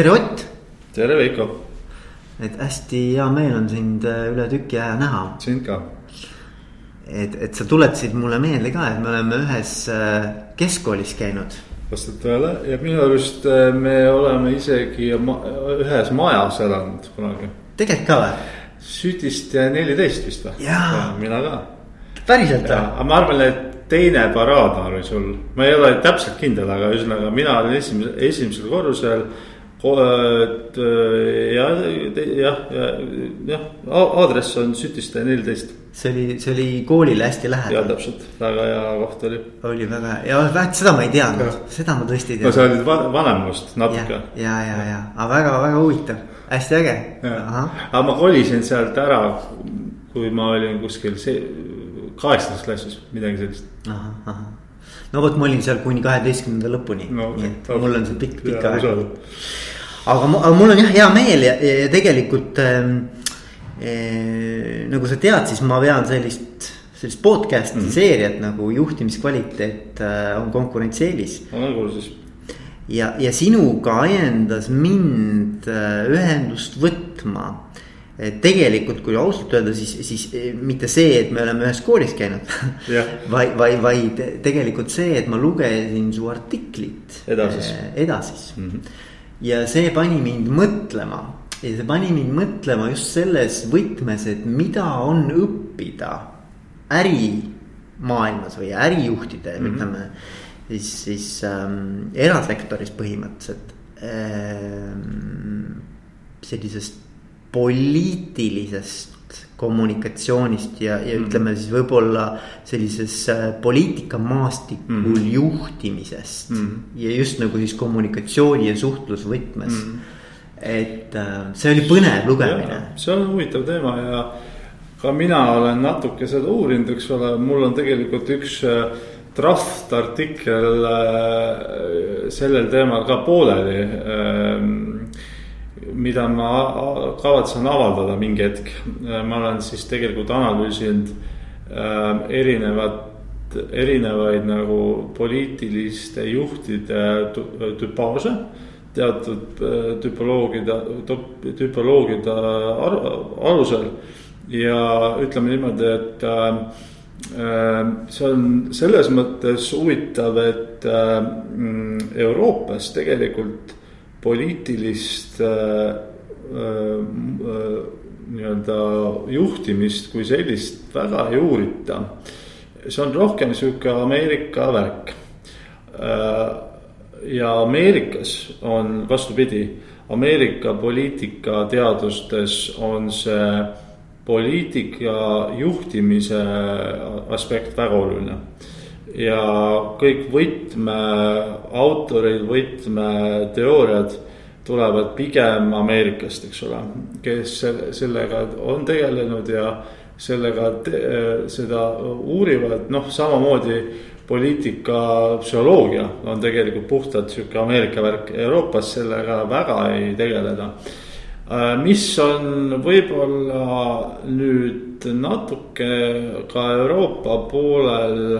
tere, Ott. tere, Veiko. et hästi hea meel on sind äh, üle tüki aja näha. sind ka. et, et sa tuletasid mulle meelde ka, et me oleme ühes äh, keskkoolis käinud. vastab tõele ja minu arust äh, me oleme isegi ma ühes majas elanud kunagi. tegelikult ka või? südist neliteist vist või? mina ka. päriselt või? aga ma arvan, et teine paraad oli sul, ma ei ole täpselt kindel, aga ühesõnaga mina olin esimesel, esimesel korrusel. Et jah, jah, jah, aadress on Sütiste neliteist. see oli, see oli koolile hästi lähedal. ja täpselt, väga hea koht oli. oli väga hea ja vähemalt seda ma ei teadnud, seda ma tõesti ei teadnud. no sa olid vanem minust natuke. ja, ja, ja, ja, aga väga-väga huvitav, hästi äge. aga ma kolisin sealt ära, kui ma olin kuskil see kaheksandas klassis, midagi sellist. No vot, ma olin seal kuni kaheteistkümnenda lõpuni no,, nii et mul on see pikk, pikk aeg. aga, aga mul on jah hea meel ja, ja tegelikult äh, äh, nagu sa tead, siis ma vean sellist sellist podcast'i mm -hmm. seeriat nagu juhtimiskvaliteet äh, on konkurentsieelis. olen kursis. ja, ja sinuga ajendas mind äh, ühendust võtma tegelikult, kui ausalt öelda, siis, siis eh, mitte see, et me oleme ühes koolis käinud vaid, vaid, vaid tegelikult see, et ma lugesin su artiklit. Edasis. Eh, edasis mm. -hmm. ja see pani mind mõtlema ja see pani mind mõtlema just selles võtmes, et mida on õppida ärimaailmas või ärijuhtide mm, -hmm. ütleme siis, siis ähm, erasektoris põhimõtteliselt ähm, sellisest poliitilisest kommunikatsioonist ja, ja mm. ütleme siis võib-olla sellises äh, poliitikamaastikul mm. juhtimisest mm. ja just nagu siis kommunikatsiooni ja suhtlusvõtmes mm. et äh, see oli põnev lugemine. see on huvitav teema ja ka mina olen natuke seda uurinud, eks ole, mul on tegelikult üks äh, draft artikkel sellel teemal ka pooleli ähm, mida ma kavatsen avaldada mingi hetk. ma olen siis tegelikult analüüsinud äh, erinevat, erinevaid nagu poliitiliste juhtide tüpaaže. teatud äh, tüpoloogide, tüpoloogide alusel ja ütleme niimoodi, et äh, see on selles mõttes huvitav, et Euroopas tegelikult poliitilist äh, äh, nii-öelda juhtimist kui sellist väga ei uurita. see on rohkem sihuke Ameerika värk. Äh, ja Ameerikas on vastupidi, Ameerika poliitikateadustes on see poliitika juhtimise aspekt väga oluline ja kõik võtmeautorid, võtmeteooriad tulevad pigem Ameerikast, eks ole. kes sellega on tegelenud ja sellega, seda uurivad, noh, samamoodi poliitika psühholoogia on tegelikult puhtalt sihuke Ameerika värk, Euroopas sellega väga ei tegeleda. mis on võib-olla nüüd natuke ka Euroopa poolel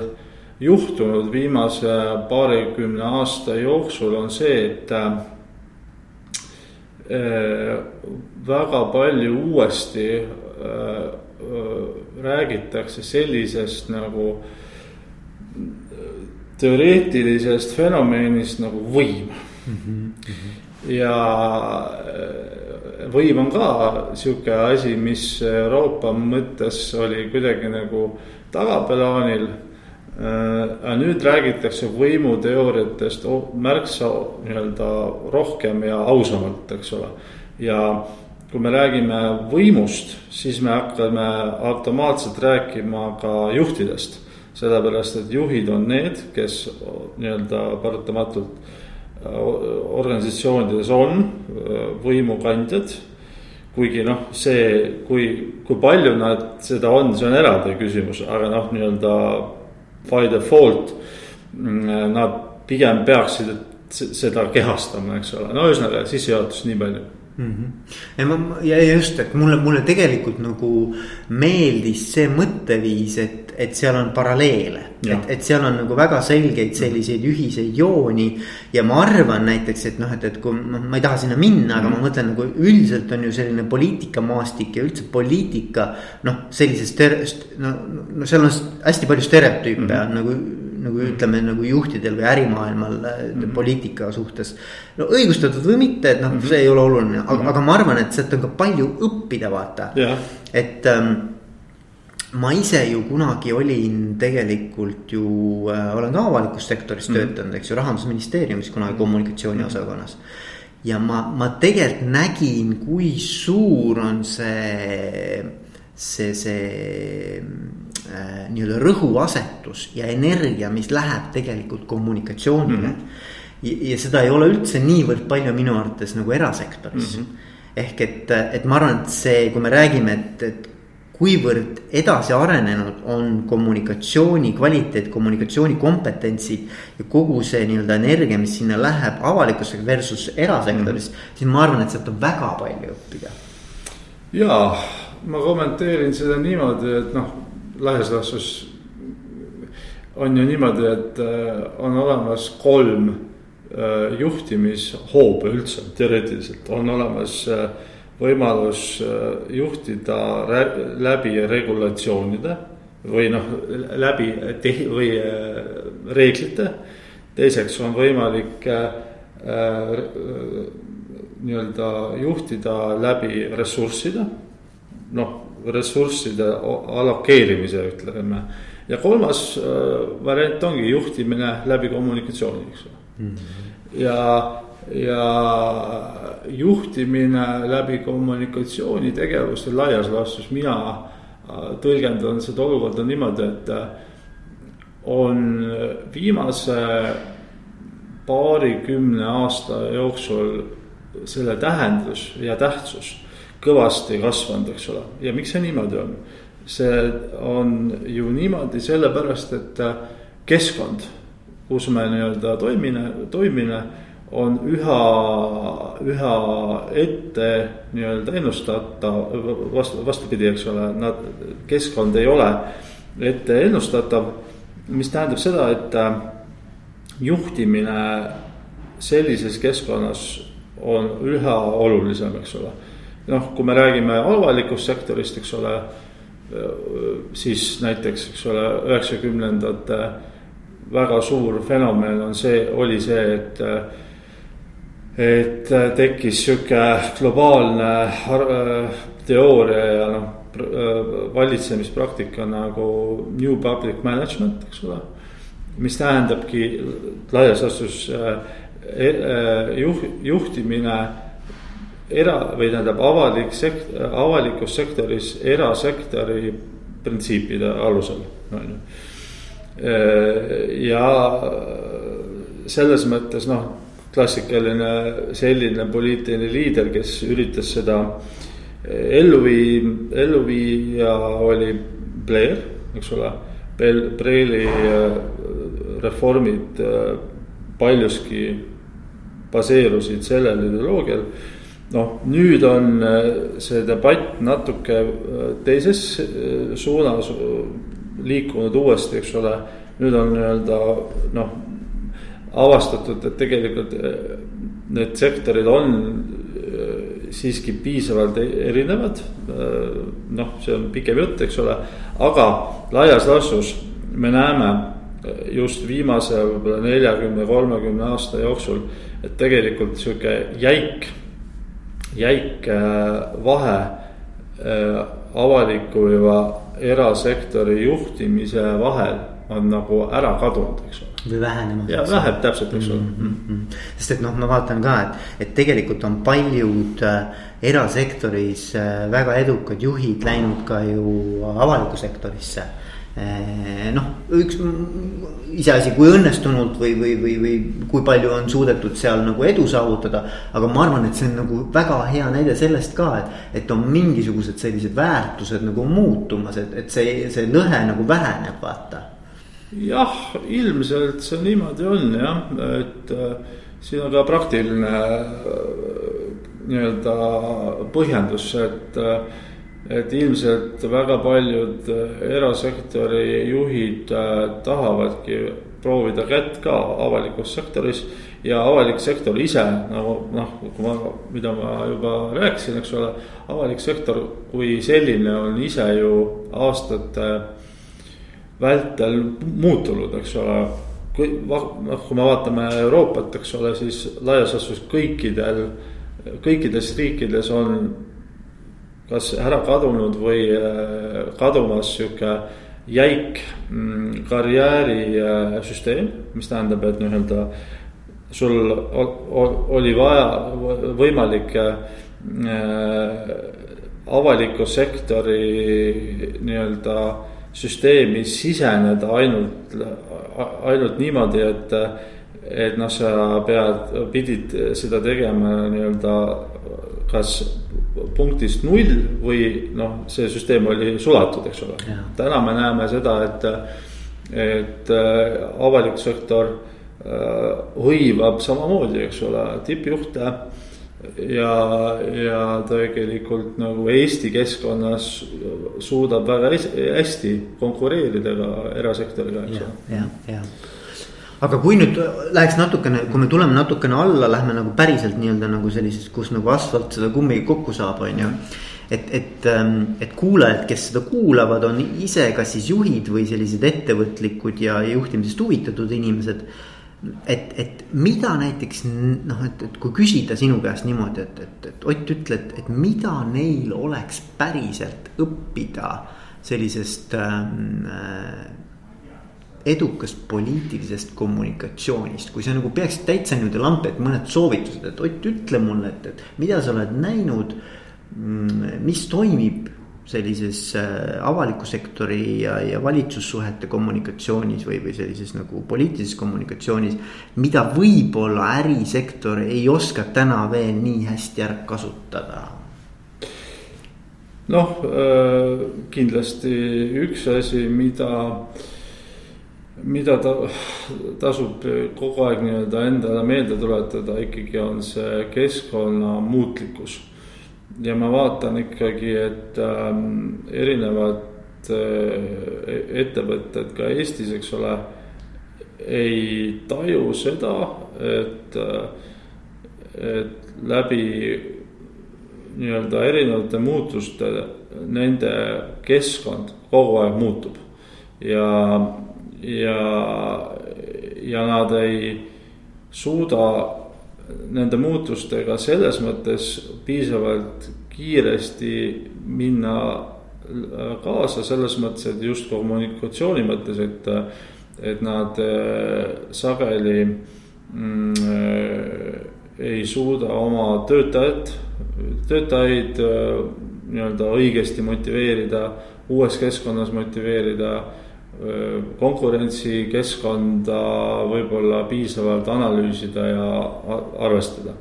juhtunud viimase paarikümne aasta jooksul on see, et äh, väga palju uuesti äh, räägitakse sellisest nagu teoreetilisest fenomeenist nagu võim mm. -hmm. ja äh, võim on ka sihuke asi, mis Euroopa mõttes oli kuidagi nagu tagaplaanil Äh, aga nüüd räägitakse võimuteooriatest märksa nii-öelda rohkem ja ausamalt, eks ole. ja kui me räägime võimust, siis me hakkame automaatselt rääkima ka juhtidest. sellepärast, et juhid on need, kes nii-öelda paratamatult äh, organisatsioonides on äh, võimukandjad kuigi noh, see, kui, kui palju nad seda on, see on eraldi küsimus, aga noh, nii-öelda by default mm, nad pigem peaksid seda kehastama, eks ole, no ühesõnaga sissejuhatus nii palju mm. -hmm. ja ma ja just, et mulle, mulle tegelikult nagu meeldis see mõtteviis, et, et seal on paralleele. et, et seal on nagu väga selgeid selliseid ühiseid jooni. ja ma arvan näiteks, et noh, et, et kui noh, ma ei taha sinna minna, aga ma mõtlen nagu üldiselt on ju selline poliitikamaastik ja üldse poliitika. noh, sellisest, no, no seal on hästi palju stereotüüpe mm. on nagu nagu ütleme nagu juhtidel või ärimaailmal mm -hmm. poliitika suhtes. no õigustatud või mitte, et noh -hmm., see ei ole oluline, aga mm, -hmm. aga ma arvan, et sealt on ka palju õppida, vaata. et ähm, ma ise ju kunagi olin tegelikult ju äh,, olen ka avalikus sektoris mm -hmm. töötanud, eks ju, rahandusministeeriumis kunagi kommunikatsiooniosakonnas. ja ma, ma tegelikult nägin, kui suur on see, see, see äh, nii-öelda rõhuasetus ja energia, mis läheb tegelikult kommunikatsioonile mm. -hmm. Ja, ja seda ei ole üldse niivõrd palju minu arvates nagu erasektoris mm. -hmm ehk et, et ma arvan, et see, kui me räägime, et, et kuivõrd edasi arenenud on kommunikatsiooni kvaliteet, kommunikatsioonikompetentsid. ja kogu see nii-öelda energia, mis sinna läheb avalikus versus erasektoris mm, -hmm. siis ma arvan, et sealt on väga palju õppida. ja ma kommenteerin seda niimoodi, et noh, laias laastus on ju niimoodi, et äh, on olemas kolm äh, juhtimishoobe üldse teoreetiliselt on olemas äh, võimalus äh, juhtida läbi regulatsioonide või noh, läbi või äh, reeglite. teiseks on võimalik äh, nii-öelda juhtida läbi ressursside, noh, ressursside allokeerimise, ütleme. ja kolmas variant ongi juhtimine läbi kommunikatsiooni, eks ole mm -hmm. ja ja juhtimine läbi kommunikatsioonitegevuste laias laastus, mina äh, tõlgendan seda olukorda niimoodi, et äh, on viimase paarikümne aasta jooksul selle tähendus ja tähtsus kõvasti kasvanud, eks ole, ja miks see niimoodi on? see on ju niimoodi sellepärast, et äh, keskkond, kus me nii-öelda toimime, toimime on üha, üha ette nii-öelda ennustatav, vastu, vastupidi, eks ole, nad, keskkond ei ole ette ennustatav. mis tähendab seda, et äh, juhtimine sellises keskkonnas on üha olulisem, eks ole. noh, kui me räägime avalikust sektorist, eks ole, siis näiteks, eks ole, üheksakümnendate väga suur fenomen on see, oli see, et et äh, tekkis sihuke globaalne äh, teooria ja noh, äh, valitsemispraktika nagu new public management, eks ole. mis tähendabki laias laastus e, juht, juhtimine era või tähendab avalik sekt-, avalikus sektoris erasektori printsiipide alusel, on ju. ja selles mõttes noh klassikaline selline poliitiline liider, kes üritas seda ellu vii-, ellu viia, oli Blair, eks ole. Blairi äh, reformid äh, paljuski baseerusid sellel ideoloogial. noh, nüüd on see debatt natuke teises suunas liikunud uuesti, eks ole. nüüd on nii-öelda noh avastatud, et tegelikult eh, need sektorid on eh, siiski piisavalt e-, erinevad. Eh, noh, see on pikem jutt, eks ole, aga laias laastus me näeme just viimase võib-olla neljakümne, kolmekümne aasta jooksul, et tegelikult sihuke jäik, jäik vahe avaliku ja erasektori juhtimise vahel on nagu ära kadunud, eks ole või vähenema. ja väheb täpselt, eks ole mm. -hmm. sest et noh, ma vaatan ka, et, et tegelikult on paljud äh, erasektoris äh, väga edukad juhid läinud ka ju avalikku sektorisse äh,. noh, üks iseasi, kui õnnestunult või, või, või, või kui palju on suudetud seal nagu edu saavutada. aga ma arvan, et see on nagu väga hea näide sellest ka, et, et on mingisugused sellised väärtused nagu muutumas, et, et see, see lõhe nagu väheneb, vaata jah, ilmselt see niimoodi on jah, et äh, siin on ka praktiline äh, nii-öelda põhjendus, et äh, et ilmselt väga paljud erasektori juhid tahavadki proovida kätt ka avalikus sektoris ja avalik sektor ise nagu noh, kui ma, mida ma juba rääkisin, eks ole. avalik sektor kui selline on ise ju aastate vältel muutunud, eks ole. kui noh, kui me vaatame Euroopat, eks ole, siis laias laastus kõikidel, kõikides riikides on kas ära kadunud või äh, kadumas sihuke jäik mm, karjäärisüsteem, mis tähendab, et nii-öelda sul oli vaja, võimalik äh, avaliku sektori nii-öelda süsteemi siseneda ainult, ainult niimoodi, et. et noh, sa pead, pidid seda tegema nii-öelda kas punktist null või noh, see süsteem oli sulatud, eks ole. täna me näeme seda, et, et avalik sektor Äh, hõivab samamoodi, eks ole, tippjuhte. Ja, ja tegelikult nagu Eesti keskkonnas suudab väga hästi konkureerida ka erasektoriga, eks ole. aga kui nüüd läheks natukene, kui me tuleme natukene alla, lähme nagu päriselt nii-öelda nagu sellises, kus nagu asfalt seda kummi kokku saab, on ju. et, et, ähm, et kuulajad, kes seda kuulavad, on ise kas siis juhid või sellised ettevõtlikud ja juhtimisest huvitatud inimesed et, et mida näiteks noh, et, et kui küsida sinu käest niimoodi, et, et, et Ott ütle, et, et mida neil oleks päriselt õppida sellisest ähm, äh, edukast poliitilisest kommunikatsioonist, kui sa nagu peaksid täitsa niimoodi lampi, et mõned soovitused, et Ott, ütle mulle, et, et mida sa oled näinud. Mm, mis toimib sellises äh, avaliku sektori ja, ja valitsussuhete kommunikatsioonis või, või sellises nagu poliitilises kommunikatsioonis. mida võib-olla ärisektor ei oska täna veel nii hästi ära kasutada? noh, äh, kindlasti üks asi, mida, mida ta tasub kogu aeg nii-öelda endale meelde tuletada, ikkagi on see keskkonna muutlikkus ja ma vaatan ikkagi, et ähm, erinevad äh, ettevõtted ka Eestis, eks ole, ei taju seda, et äh,, et läbi nii-öelda erinevate muutuste nende keskkond kogu aeg muutub. ja, ja, ja nad ei suuda nende muutustega selles mõttes piisavalt kiiresti minna äh, kaasa selles mõttes, et just kommunikatsiooni mõttes, et. et nad äh, sageli mm, äh, ei suuda oma töötajat, töötajaid nii-öelda õigesti motiveerida, uues keskkonnas motiveerida konkurentsikeskkonda võib-olla piisavalt analüüsida ja arvestada.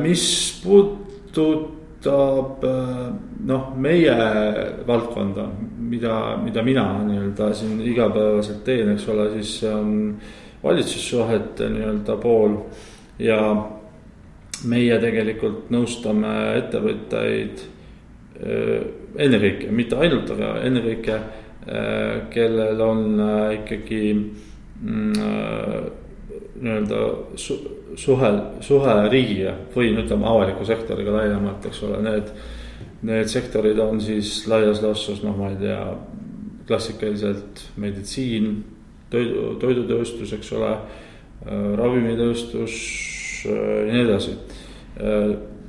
mis puudutab noh, meie valdkonda, mida, mida mina nii-öelda siin igapäevaselt teen, eks ole, siis see on valitsussuhete nii-öelda pool ja meie tegelikult nõustame ettevõtteid ennekõike, mitte ainult, aga ennekõike Äh, kellel on äh, ikkagi mm, äh, nii-öelda su, suhe, suhe riigiga või ütleme avaliku sektoriga laiemalt, eks ole, need. Need sektorid on siis laias laastus, noh, ma ei tea, klassikaliselt meditsiin, toidu, toidutööstus, eks ole. ravimitööstus ja nii edasi.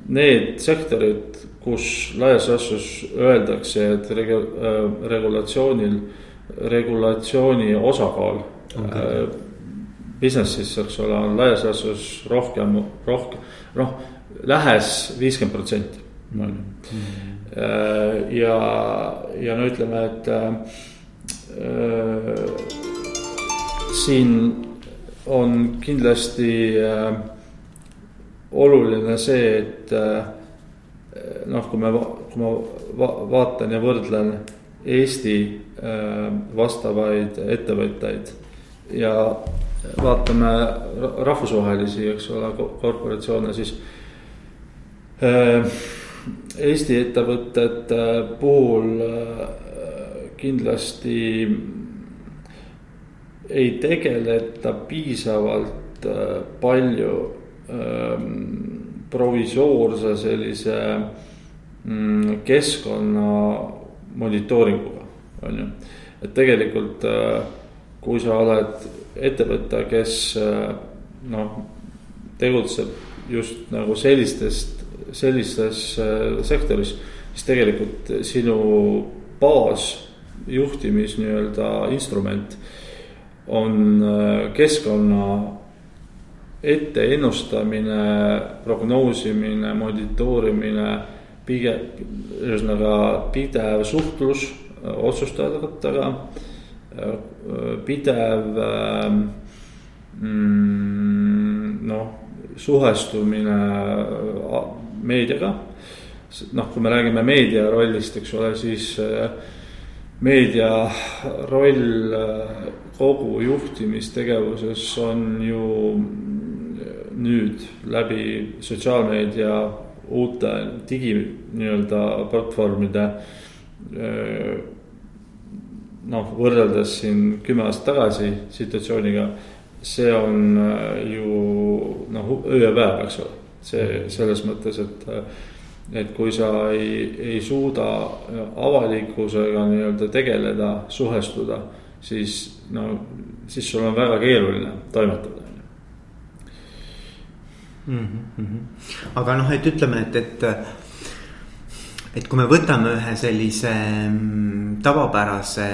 Need sektorid kus laias laastus öeldakse, et regu, äh, regulatsioonil, regulatsiooni osakaal okay. äh, business'is, eks ole, on laias laastus rohkem, rohkem, noh, lähes viiskümmend protsenti. on ju, äh, ja, ja no ütleme, et äh, siin on kindlasti äh, oluline see, et äh, noh, kui me, kui ma va vaatan ja võrdlen Eesti äh, vastavaid ettevõtteid ja vaatame rahvusvahelisi, eks ole, korporatsioone, siis äh,. Eesti ettevõtete puhul kindlasti ei tegeleta piisavalt palju provisoorse sellise mm, keskkonna monitooringuga, on ju. et tegelikult kui sa oled ettevõte, kes noh, tegutseb just nagu sellistest, sellises äh, sektoris, siis tegelikult sinu baasjuhtimis nii-öelda instrument on äh, keskkonna etteennustamine, prognoosimine, monitoorimine, pigem ühesõnaga pidev suhtlus äh, otsustajatega, pidev mm, noh suhestumine meediaga. noh, kui me räägime meedia rollist, eks ole, siis äh, meedia roll äh, kogu juhtimistegevuses on ju nüüd läbi sotsiaalmeedia uute digi nii-öelda platvormide. Äh, noh, võrreldes siin kümme aastat tagasi situatsiooniga see on äh, ju noh, öö ja päev, eks ole. see selles mõttes, et, äh, et kui sa ei, ei suuda avalikkusega nii-öelda tegeleda, suhestuda, siis no, siis sul on väga keeruline toimetada mm. -hmm. aga noh, et ütleme, et, et, et kui me võtame ühe sellise mm, tavapärase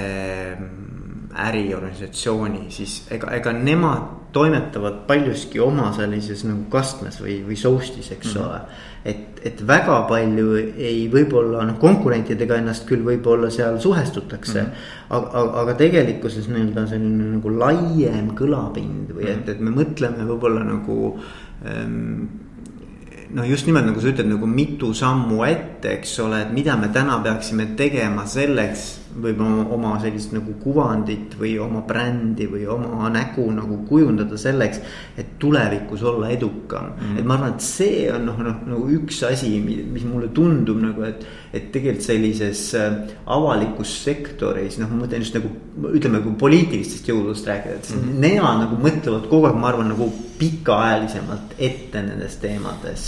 mm, äriorganisatsiooni, siis ega, ega nemad toimetavad paljuski oma sellises nagu kastmes või, või soustis, eks mm -hmm. ole. et, et väga palju ei, võib-olla noh, konkurentidega ennast küll võib-olla seal suhestutakse mm. -hmm. aga, aga tegelikkuses nii-öelda selline nagu laiem kõlapind või et, et me mõtleme võib-olla nagu noh, just nimelt nagu sa ütled, nagu mitu sammu ette, eks ole, et mida me täna peaksime tegema selleks võib-olla oma sellist nagu kuvandit või oma brändi või oma nägu nagu kujundada selleks, et tulevikus olla edukam mm. -hmm. et ma arvan, et see on noh, noh nagu üks asi, mis mulle tundub nagu, et, et tegelikult sellises äh, avalikus sektoris, noh, ma mõtlen just nagu ütleme, kui poliitilistest jõududest rääkida, et mm -hmm. nemad nagu mõtlevad kogu aeg, ma arvan, nagu pikaajalisemalt ette nendes teemades.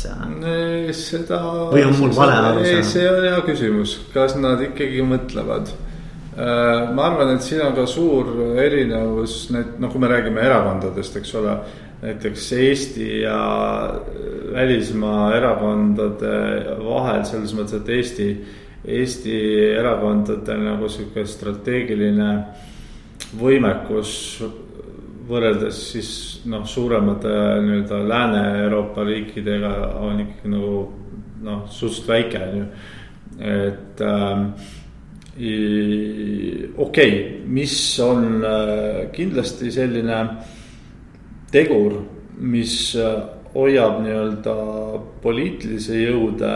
seda. või on mul vale arusaam? see on hea küsimus, kas nad ikkagi mõtlevad ma arvan, et siin on ka suur erinevus, need, noh, kui me räägime erakondadest, eks ole. näiteks Eesti ja välismaa erakondade vahel selles mõttes, et Eesti, Eesti erakondade nagu sihuke strateegiline võimekus võrreldes siis noh, suuremate nii-öelda Lääne-Euroopa riikidega on ikkagi nagu noh, suhteliselt väike on ju, et ähm, okei okay,, mis on äh, kindlasti selline tegur, mis äh, hoiab nii-öelda poliitilisi jõude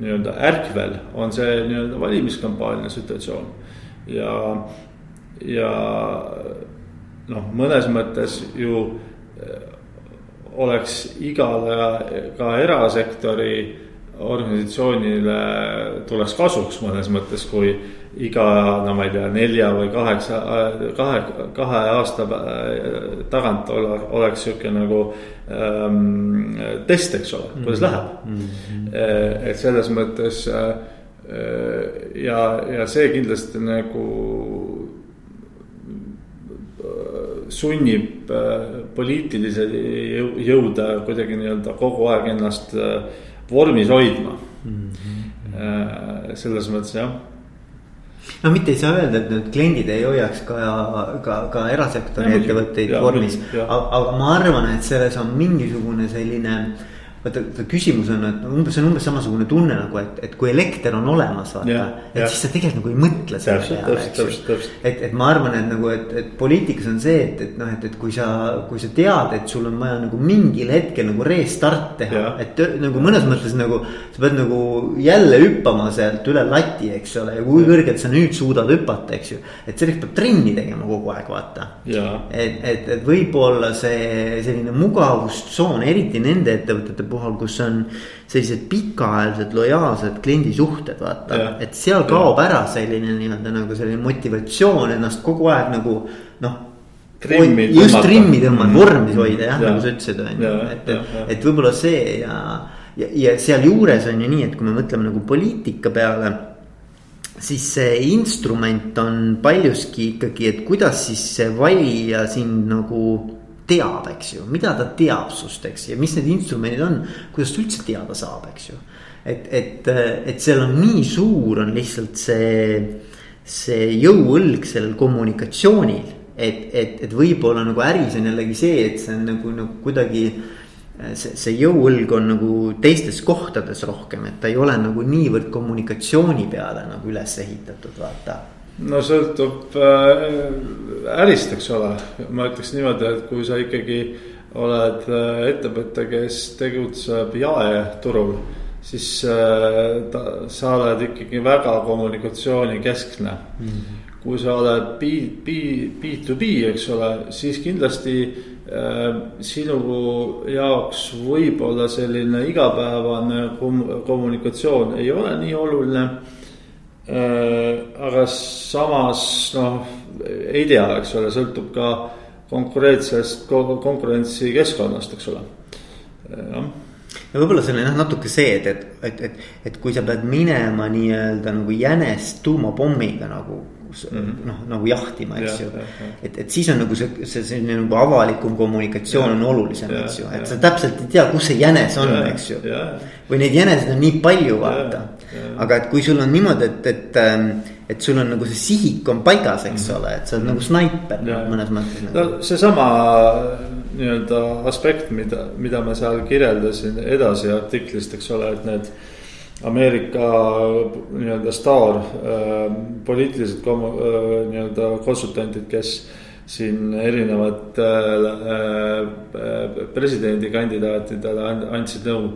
nii-öelda ärkvel, on see nii-öelda valimiskampaania situatsioon. ja, ja noh, mõnes mõttes ju äh, oleks igale ka erasektori organisatsioonile tuleks kasuks mõnes mõttes, kui iga, no ma ei tea, nelja või kaheksa, kahe, kahe aasta tagant ole, oleks sihuke nagu ähm, test, eks ole, kuidas läheb mm. -hmm. et selles mõttes äh, ja, ja see kindlasti nagu sunnib poliitilisi jõude kuidagi nii-öelda kogu aeg ennast vormis hoidma mm. -hmm. selles mõttes jah no mitte ei saa öelda, et need kliendid ei hoiaks ka, ka, ka erasektori ettevõtteid vormis. aga, ma arvan, et selles on mingisugune selline vaata, küsimus on, et umbes, see on umbes samasugune tunne nagu, et, et kui elekter on olemas, vaata. et ja. siis sa tegelikult nagu ei mõtle selle peale, eks ju. et, et ma arvan, et nagu, et, et poliitikas on see, et, et noh, et, et kui sa, kui sa tead, et sul on vaja nagu mingil hetkel nagu restart teha. et nagu mõnes mõttes nagu sa pead nagu jälle hüppama sealt üle lati, eks ole, ja kui kõrgelt sa nüüd suudad hüpata, eks ju. et selleks peab trenni tegema kogu aeg, vaata. et, et, et võib-olla see selline mugavustsoon, eriti nende ettevõtete puhul, kus on sellised pikaajalised lojaalsed kliendisuhted, vaata, et seal kaob ja. ära selline nii-öelda nagu selline motivatsioon ennast kogu aeg nagu noh trimmi just tõmmata. trimmi tõmmata mm, -hmm. vormis hoida jah ja., nagu sa ütlesid, on ju, et, et, et võib-olla see ja. ja, ja sealjuures on ju nii, et kui me mõtleme nagu poliitika peale. siis see instrument on paljuski ikkagi, et kuidas siis see valija sind nagu teab, eks ju, mida ta teab sust, eks ja mis need instrumendid on, kuidas ta üldse teada saab, eks ju. et, et, et seal on nii suur on lihtsalt see, see jõuõlg sellel kommunikatsioonil et, et, et võib-olla nagu äris on jällegi see, et see on nagu, nagu kuidagi. see, see jõuõlg on nagu teistes kohtades rohkem, et ta ei ole nagu niivõrd kommunikatsiooni peale nagu üles ehitatud, vaata no sõltub äh, ärist, eks ole, ma ütleks niimoodi, et kui sa ikkagi oled äh, ettevõte, kes tegutseb jaeturul, siis äh, ta, sa oled ikkagi väga kommunikatsioonikeskne mm. -hmm kui sa oled B, B, B2B, eks ole, siis kindlasti sinu jaoks võib-olla selline igapäevane kom kommunikatsioon ei ole nii oluline. Aga samas noh, ei tea, eks ole, sõltub ka konkurentsist, konkurentsikeskkonnast, eks ole, äh, jah ja võib-olla see on noh, natuke see, et, et, et, et, et kui sa pead minema nii-öelda nagu jänest tuumapommiga nagu. Noh, nagu jahtima, eks ja, ju. et, et siis on nagu see, see selline nagu avalikum kommunikatsioon on olulisem, eks ju, et sa täpselt ei tea, kus see jänes on, eks ju. või neid jäneseid on nii palju, vaata. aga et kui sul on niimoodi, et, et, ähm, et sul on nagu see sihik on paigas, eks mm -hmm. ole, et sa oled nagu snaiper ja. mõnes mõttes nagu.. no seesama nii-öelda aspekt, mida, mida ma seal kirjeldasin edasi artiklist, eks ole, et need Ameerika nii-öelda staar äh, poliitilised äh, nii-öelda konsultandid, kes siin erinevatele äh, äh, presidendikandidaatidele andsid nõu.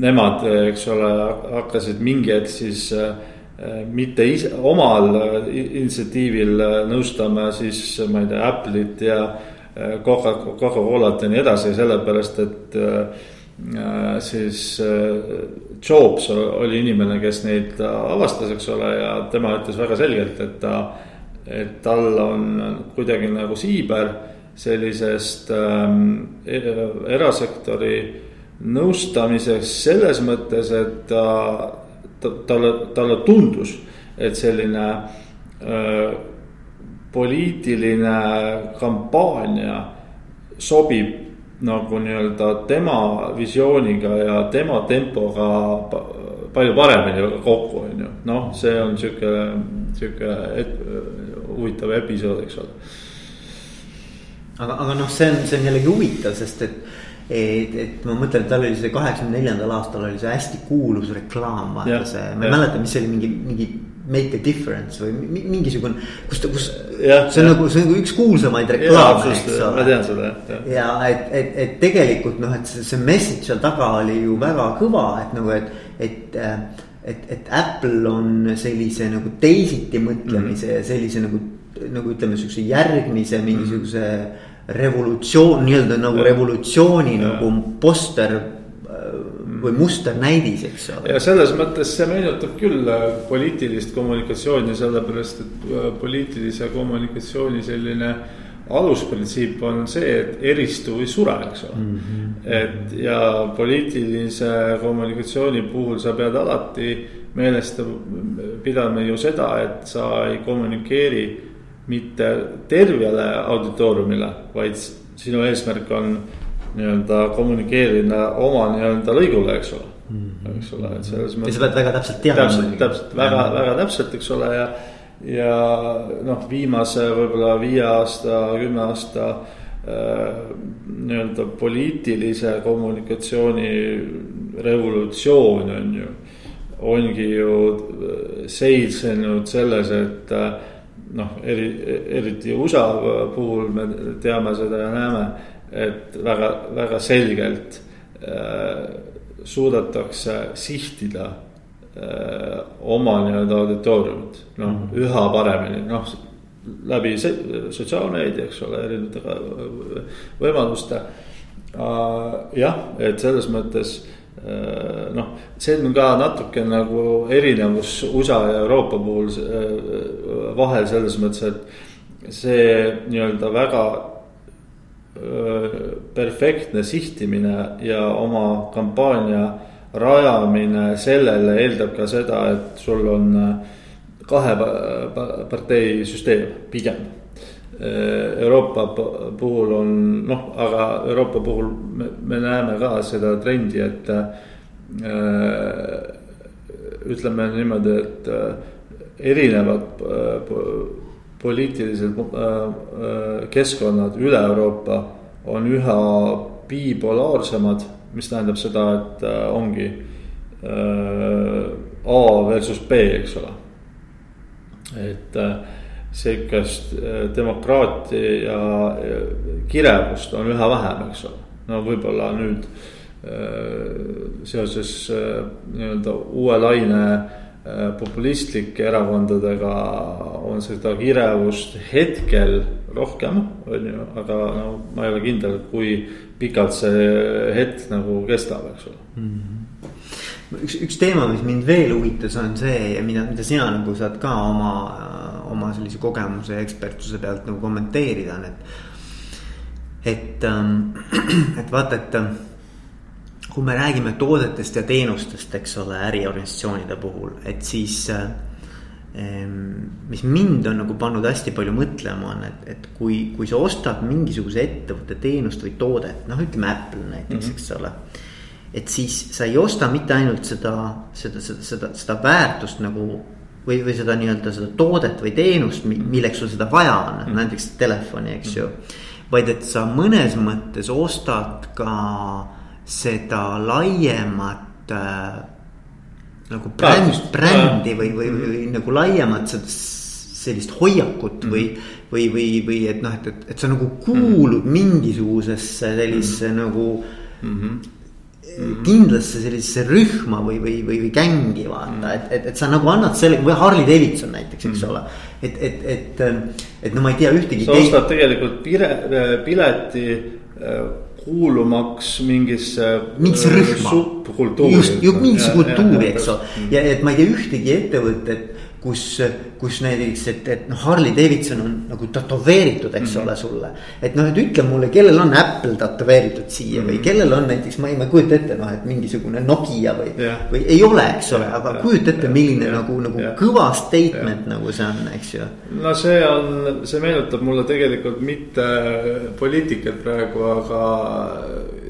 Nemad, eks ole, hakkasid mingi hetk siis äh, mitte ise, omal initsiatiivil nõustama siis ma ei tea, Apple'it ja Coca, Coca-Colat ja nii edasi, sellepärast et äh, Äh, siis äh, Jobs oli inimene, kes neid avastas, eks ole, ja tema ütles väga selgelt, et ta, et tal on kuidagi nagu siiber sellisest ähm, erasektori nõustamiseks selles mõttes, et ta, ta, talle, talle tundus, et selline äh, poliitiline kampaania sobib nagu nii-öelda tema visiooniga ja tema tempoga palju paremini kokku, on ju. noh, see on sihuke, sihuke huvitav episood, eks ole. aga, aga noh, see on, see on jällegi huvitav, sest et et, et ma mõtlen, et tal oli see kaheksakümne neljandal aastal oli see hästi kuulus reklaam, vaata see, ma ei mäleta, mis see oli, mingi, mingi make a difference või mingisugune, kus kus. see on nagu, see on nagu üks kuulsamaid reklaame, eks ole. ma tean seda jah. ja et, et, et tegelikult noh, et see, see message seal taga oli ju väga kõva, et nagu, et, et et, et Apple on sellise nagu teisiti mõtlemise mm. ja sellise nagu, nagu ütleme, sihukese järgmise mingisuguse mm. revolutsioon, nii-öelda nagu ja. revolutsiooni ja. nagu poster või musternäidis, eks ole. ja selles mõttes see meenutab küll äh, poliitilist kommunikatsiooni, sellepärast et äh, poliitilise kommunikatsiooni selline alusprintsiip on see, et eristu või sure, eks ole mm. -hmm. et ja poliitilise kommunikatsiooni puhul sa pead alati meeles pidama ju seda, et sa ei kommunikeeri mitte tervele auditooriumile, vaid sinu eesmärk on nii-öelda kommunikeerida oma nii-öelda lõigule, eks ole mm. -hmm. eks ole, et selles mõttes. sa pead väga täpselt teadma. täpselt, täpselt väga, väga täpselt, eks ole, ja. ja noh, viimase võib-olla viie aasta, kümne aasta äh, nii-öelda poliitilise kommunikatsiooni revolutsioon on ju. ongi ju seisnenud selles, et äh, noh, eri, eriti USA puhul me teame seda ja näeme et väga, väga selgelt äh, suudetakse sihtida äh, oma nii-öelda auditooriumit, noh mm -hmm. üha paremini, noh läbi sotsiaalmeedia, eks ole, erinevate võimaluste. jah, et selles mõttes äh, noh, see on ka natuke nagu erinevus USA ja Euroopa puhul äh, vahel selles mõttes, et see nii-öelda väga perfektne sihtimine ja oma kampaania rajamine sellele eeldab ka seda, et sul on kahe partei süsteem pigem. Euroopa puhul on noh, aga Euroopa puhul me, me näeme ka seda trendi, et äh, ütleme niimoodi, et äh, erinevad äh, poliitilised äh, keskkonnad üle Euroopa on üha bipolaarsemad, mis tähendab seda, et äh, ongi äh, A versus B, eks ole. et äh, sihukest äh, demokraatia kirevust on üha vähem, eks ole. no võib-olla nüüd äh, seoses äh, nii-öelda uue laine populistlike erakondadega on seda kirevust hetkel rohkem, on ju, aga no ma ei ole kindel, kui pikalt see hetk nagu kestab, eks ole mm. -hmm. üks, üks teema, mis mind veel huvitas, on see, mida, mida sina nagu saad ka oma oma sellise kogemuse ja ekspertuse pealt nagu kommenteerida on, et. et, ähm, et vaata, et ähm, kui me räägime toodetest ja teenustest, eks ole, äriorganisatsioonide puhul, et siis äh, mis mind on nagu pannud hästi palju mõtlema, on, et, et kui, kui sa ostad mingisuguse ettevõtte teenust või toodet, noh, ütleme Apple näiteks mm, -hmm. eks ole. et siis sa ei osta mitte ainult seda, seda, seda, seda, seda väärtust nagu või, või seda nii-öelda seda toodet või teenust, milleks sul seda vaja on mm., näiteks telefoni, eks ju. vaid et sa mõnes mõttes ostad ka seda laiemat äh, nagu bränd, brändi või, või, või, või nagu laiemat seda sellist hoiakut mm. või, või, või, või et noh, et, et, et sa nagu kuulud mm. mingisugusesse sellisesse mm. nagu mm. -hmm mm. kindlasse sellisesse rühma või, või, või, või gängi vaata mm., et, et, et sa nagu annad selle või Harley Davidson näiteks, eks mm. ole. et, et, et, et no ma ei tea ühtegi. sa ostad tegelikult pire, pileti äh, kuulumaks mingisse. mingisse rühma. subkultuuri. just, mingisse kultuuri, eks ole, ja et ma ei tea ühtegi ettevõtet kus, kus näiteks, et, et noh, Harley Davidson on nagu tätoveeritud, eks mm -hmm. ole, sulle. et noh, et ütle mulle, kellel on Apple tätoveeritud siia mm -hmm. või mhm. kellel on näiteks, ma ei, ma ei kujuta ette, noh, et mingisugune Nokia või yeah., või ei ole, eks ole, aga yeah. kujuta ette, milline yeah. nagu, nagu yeah. kõva statement yeah. nagu see on, eks ju. no see on, see meenutab mulle tegelikult mitte poliitikat praegu, aga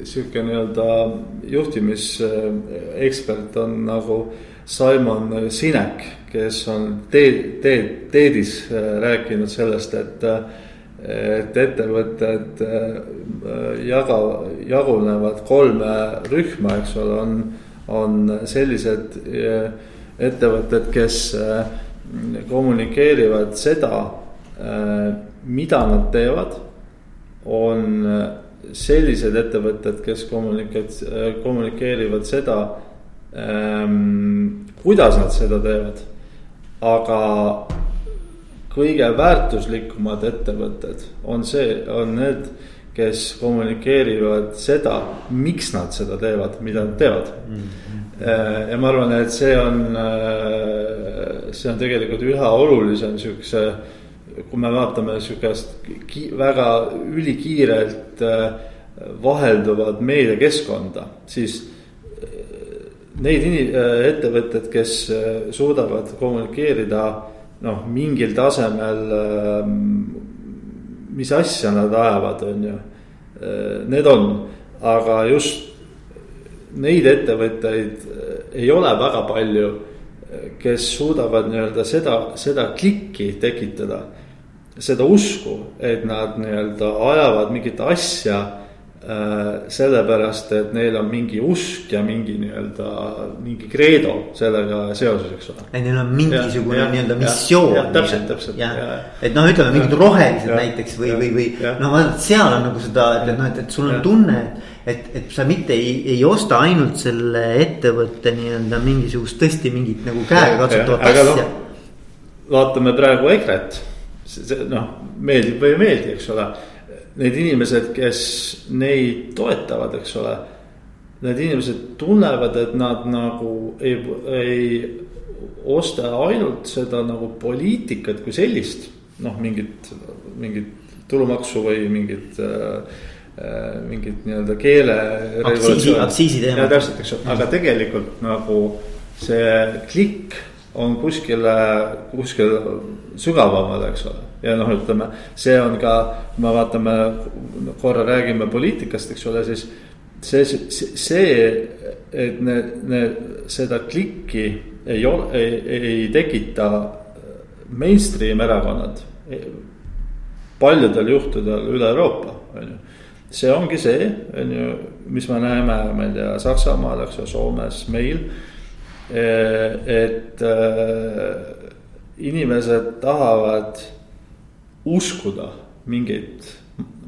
sihuke nii-öelda juhtimisekspert on nagu Simon Sinek, kes on teed, teed, teedis äh, rääkinud sellest, et, et ettevõtted äh, jaga, jagunevad kolme rühma, eks ole, on, on sellised äh, ettevõtted, kes kommunikeerivad seda, mida nad teevad. on sellised ettevõtted, kes kommunikeerivad, kommunikeerivad seda kuidas nad seda teevad. aga kõige väärtuslikumad ettevõtted on see, on need, kes kommunikeerivad seda, miks nad seda teevad, mida nad teevad mm. -hmm. ja ma arvan, et see on, äh, see on tegelikult üha olulisem siukse, kui me vaatame sihukest väga ülikiirelt äh, vahelduvat meediakeskkonda, siis neid äh, ettevõtted, kes äh, suudavad kommunikeerida noh, mingil tasemel. Ähm, mis asja nad ajavad, on ju, äh, need on, aga just neid ettevõtteid ei ole väga palju, kes suudavad nii-öelda seda, seda klikki tekitada. seda usku, et nad nii-öelda ajavad mingit asja sellepärast, et neil on mingi usk ja mingi nii-öelda mingi kreedo sellega seoses, eks ole. et neil on mingisugune nii-öelda missioon. täpselt, täpselt. et noh, ütleme mingid rohelised ja, näiteks või, või, või noh, vaata seal on nagu seda, et, et noh, et, et sul on tunne, et. et, et sa mitte ei, ei osta ainult selle ettevõtte nii-öelda mingisugust tõesti mingit nagu käegakatsutavat asja no,. vaatame praegu EKRE-t, noh, meeldib või ei meeldi, eks ole need inimesed, kes neid toetavad, eks ole. Need inimesed tunnevad, et nad nagu ei, ei osta ainult seda nagu poliitikat kui sellist. noh, mingit, mingit tulumaksu või mingit äh, äh mingit nii-öelda keele. aktsiisi, aktsiisi teema. täpselt, eks ju, aga tegelikult nagu see klikk on kuskile, kuskil sügavamal, eks ole. Ja noh, ütleme, see on ka, kui me vaatame, korra räägime poliitikast, eks ole, siis see, see, et need, need, seda klikki ei ole, ei, ei tekita mainstream erakonnad. paljudel juhtudel üle Euroopa, on ju. see ongi see, on ju, mis me näeme, ma ei tea, Saksamaal, eks ju, Soomes, meil et eh, inimesed tahavad uskuda mingit,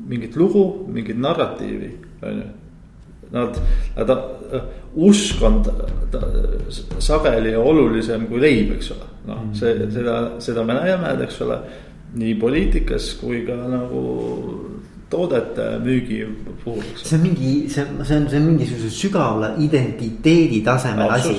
mingit lugu, mingit narratiivi, on ju. Nad, nad, usk on sageli olulisem kui leib, eks ole, noh, see, seda, seda me näeme, eks ole. nii poliitikas kui ka nagu toodete müügi puhul. see on mingi, see on, see on, see on mingisuguse sügava identiteedi tasemel asi.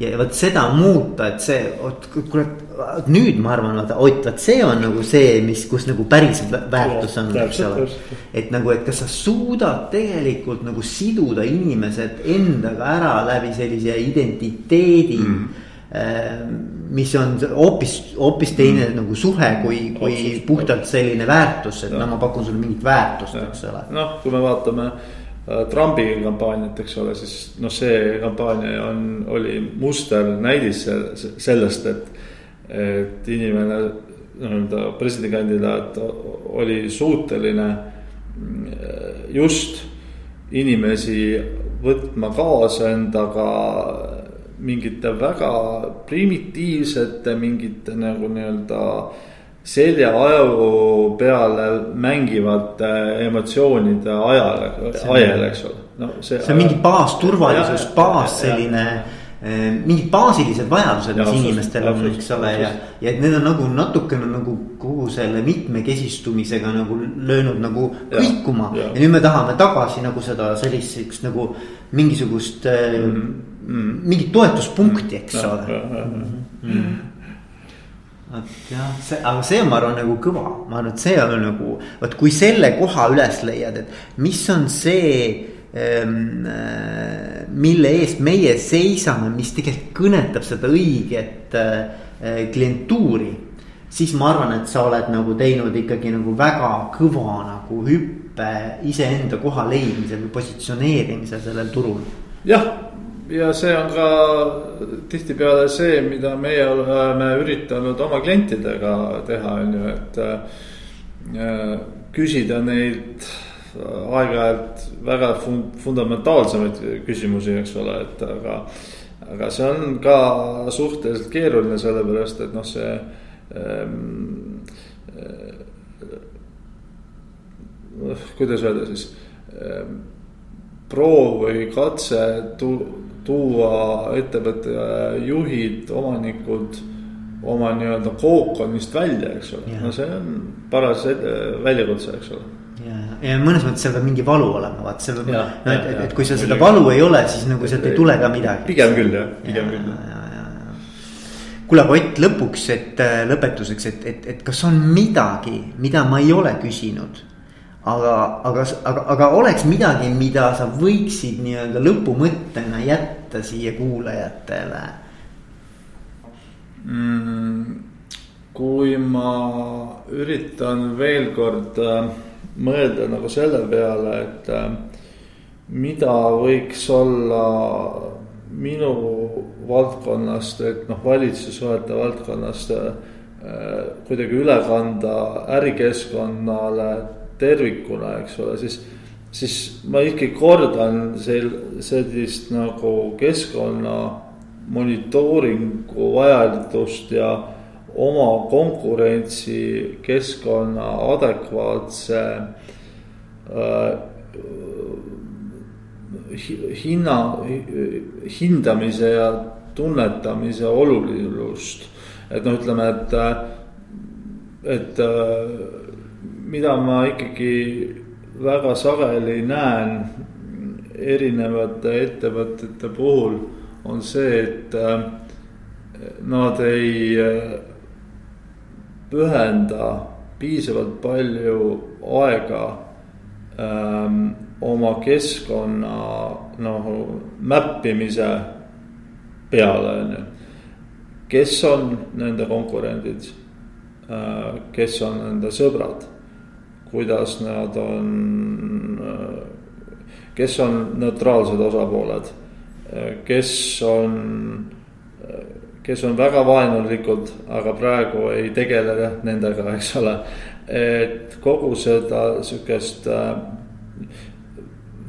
ja vot seda muuta, et see, oot kurat, nüüd ma arvan, vaata, Ott, vot see on nagu see, mis, kus nagu päris väärtus on, eks ole. et nagu, et kas sa suudad tegelikult nagu siduda inimesed endaga ära läbi sellise identiteedi mm. -hmm mis on hoopis, hoopis teine mm. nagu suhe, kui, kui Otsus, puhtalt selline väärtus, et no ma pakun sulle mingit väärtust, eks ole. noh, kui me vaatame äh, Trumpi kampaaniat, eks ole, siis noh, see kampaania on, oli musternäidis sellest, et, et inimene nii-öelda presidendikandidaat oli suuteline mm, just inimesi võtma kaasa endaga mingite väga primitiivsete mingite nagu nii-öelda seljaaju peale mängivate emotsioonide ajal, ajal, eks ole. no see. see on mingi baasturvalisus, baas selline eh, mingid baasilised vajadused, mis inimestel on, eks ole, ja, ja need on nagu natukene nagu kogu selle mitmekesistumisega nagu löönud nagu kõikuma. ja nüüd me tahame tagasi nagu seda sellist nagu mingisugust mm. -hmm mm. mingit toetuspunkti, eks mm. ole. Mm. vot jah, see, aga see on, ma arvan, nagu kõva, ma arvan, et see on nagu, vot kui selle koha üles leiad, et mis on see ähm, mille eest meie seisame, mis tegelikult kõnetab seda õiget äh, klientuuri. siis ma arvan, et sa oled nagu teinud ikkagi nagu väga kõva nagu hüppe iseenda koha leidmisel või positsioneerimisel sellel turul. jah, ja see on ka tihtipeale see, mida meie oleme üritanud oma klientidega teha, on ju, et äh, küsida neid aeg-ajalt väga fund-, fundamentaalsemaid küsimusi, eks ole, et aga. aga see on ka suhteliselt keeruline, sellepärast et noh, see ähm, äh, kuidas öelda siis ähm, proov või katse tu-, tuua ettevõtte juhid, omanikud oma nii-öelda kookonist välja, eks ole, no see on paras väljakutse, eks ole. Ja, ja mõnes mõttes seal peab mingi valu olema, vaat seal peab, no et, et, et kui seal seda valu ei ole, siis nagu sealt ei tule ka midagi. pigem küll jah, pigem küll. kuule, aga Ott lõpuks, et äh, lõpetuseks, et, et, et kas on midagi, mida ma ei ole küsinud aga, aga, aga, aga oleks midagi, mida sa võiksid nii-öelda lõpumõttena jätta siia kuulajatele mm,? kui ma üritan veel kord äh, mõelda nagu selle peale, et äh, mida võiks olla minu valdkonnast, et noh, valitsussuhete valdkonnast äh, kuidagi üle kanda ärikeskkonnale tervikuna, eks ole, siis, siis ma ikkagi kordan sel-, sellist nagu keskkonna monitooringu vajadust ja oma konkurentsikeskkonna adekvaatse äh, hinna, hindamise ja tunnetamise olulisust. et noh, ütleme, et, et mida ma ikkagi väga sageli näen erinevate ettevõtete puhul on see, et äh, nad ei äh, pühenda piisavalt palju aega ähm, oma keskkonna noh, mäppimise peale, on ju. kes on nende konkurendid äh,, kes on nende sõbrad, kuidas nad on kes on neutraalsed osapooled, kes on kes on väga vaenulikud, aga praegu ei tegele nendega, eks ole. et kogu seda sihukest äh,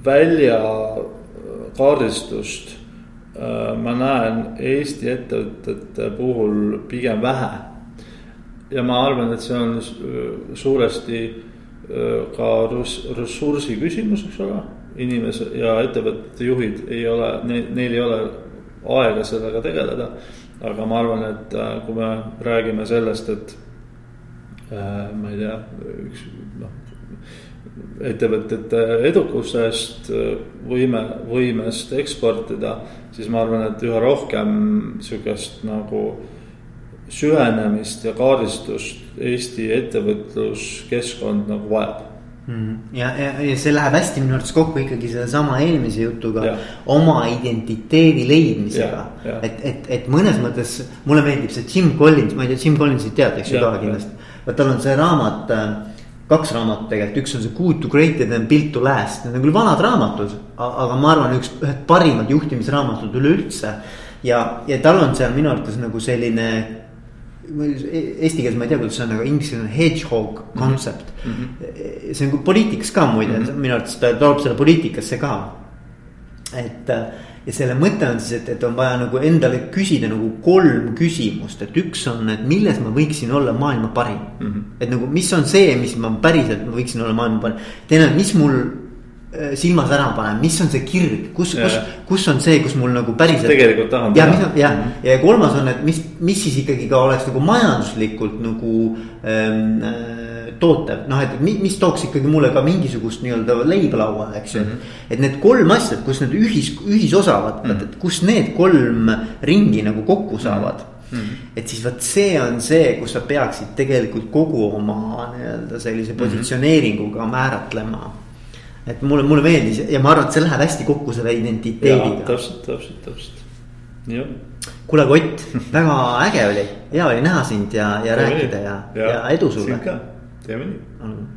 väljakaardistust äh, ma näen Eesti ettevõtete puhul pigem vähe. ja ma arvan, et see on suuresti ka ressursi küsimus, eks ole. inimese ja ettevõtete juhid ei ole, neil ei ole aega sellega tegeleda aga ma arvan, et äh, kui me räägime sellest, et äh, ma ei tea, üks noh. ettevõtete edukusest, võime, võimest eksportida, siis ma arvan, et üha rohkem sihukest nagu süvenemist ja kaardistust Eesti ettevõtluskeskkond nagu vajab Mhm. ja, ja, ja see läheb hästi minu arvates kokku ikkagi sellesama eelmise jutuga oma identiteedi leidmisega. et, et, et mõnes mõttes mulle meeldib see Jim Collins, ma ei tea, Jim Collinsit tead, eks ju ka kindlasti. vot tal on see raamat, äh, kaks raamatut tegelikult, üks on see Good to great ja teine Built to last, need on küll vanad raamatud. aga ma arvan, üks, ühed parimad juhtimisraamatud üleüldse. ja, ja tal on seal minu arvates nagu selline Eesti keeles ma ei tea, kuidas see on, aga inglise keeles on hedgehog concept mm. -hmm. see on poliitikas ka muide mm, -hmm. minu arvates ta toob selle poliitikasse ka. et ja selle mõte on siis, et, et on vaja nagu endale küsida nagu kolm küsimust, et üks on, et milles ma võiksin olla maailma parim mm. -hmm. et nagu, mis on see, mis ma päriselt ma võiksin olla maailma parim, teine on, mis mul Äh, silma särama panema, mis on see kirg, kus, kus, kus on see, kus mul nagu päriselt. tegelikult tahan teha. ja, ja -hmm. ja kolmas on, et mis, mis siis ikkagi ka oleks nagu majanduslikult nagu ähm, äh, tootev, noh, et mis, mis tooks ikkagi mulle ka mingisugust nii-öelda leiba lauale, eks ju mm. -hmm. et need kolm asja, kus need ühis, ühisosavad mm, -hmm. et kus need kolm ringi nagu kokku saavad mm. -hmm. et siis vot see on see, kus sa peaksid tegelikult kogu oma nii-öelda sellise mhm. positsioneeringuga määratlema et mulle, mulle meeldis ja ma arvan, et see läheb hästi kokku selle identiteediga. täpselt, täpselt, täpselt, jah. kuule, Ott, väga äge oli, hea oli näha sind ja, ja rääkida ja, ja, ja edu sulle. teeme nii.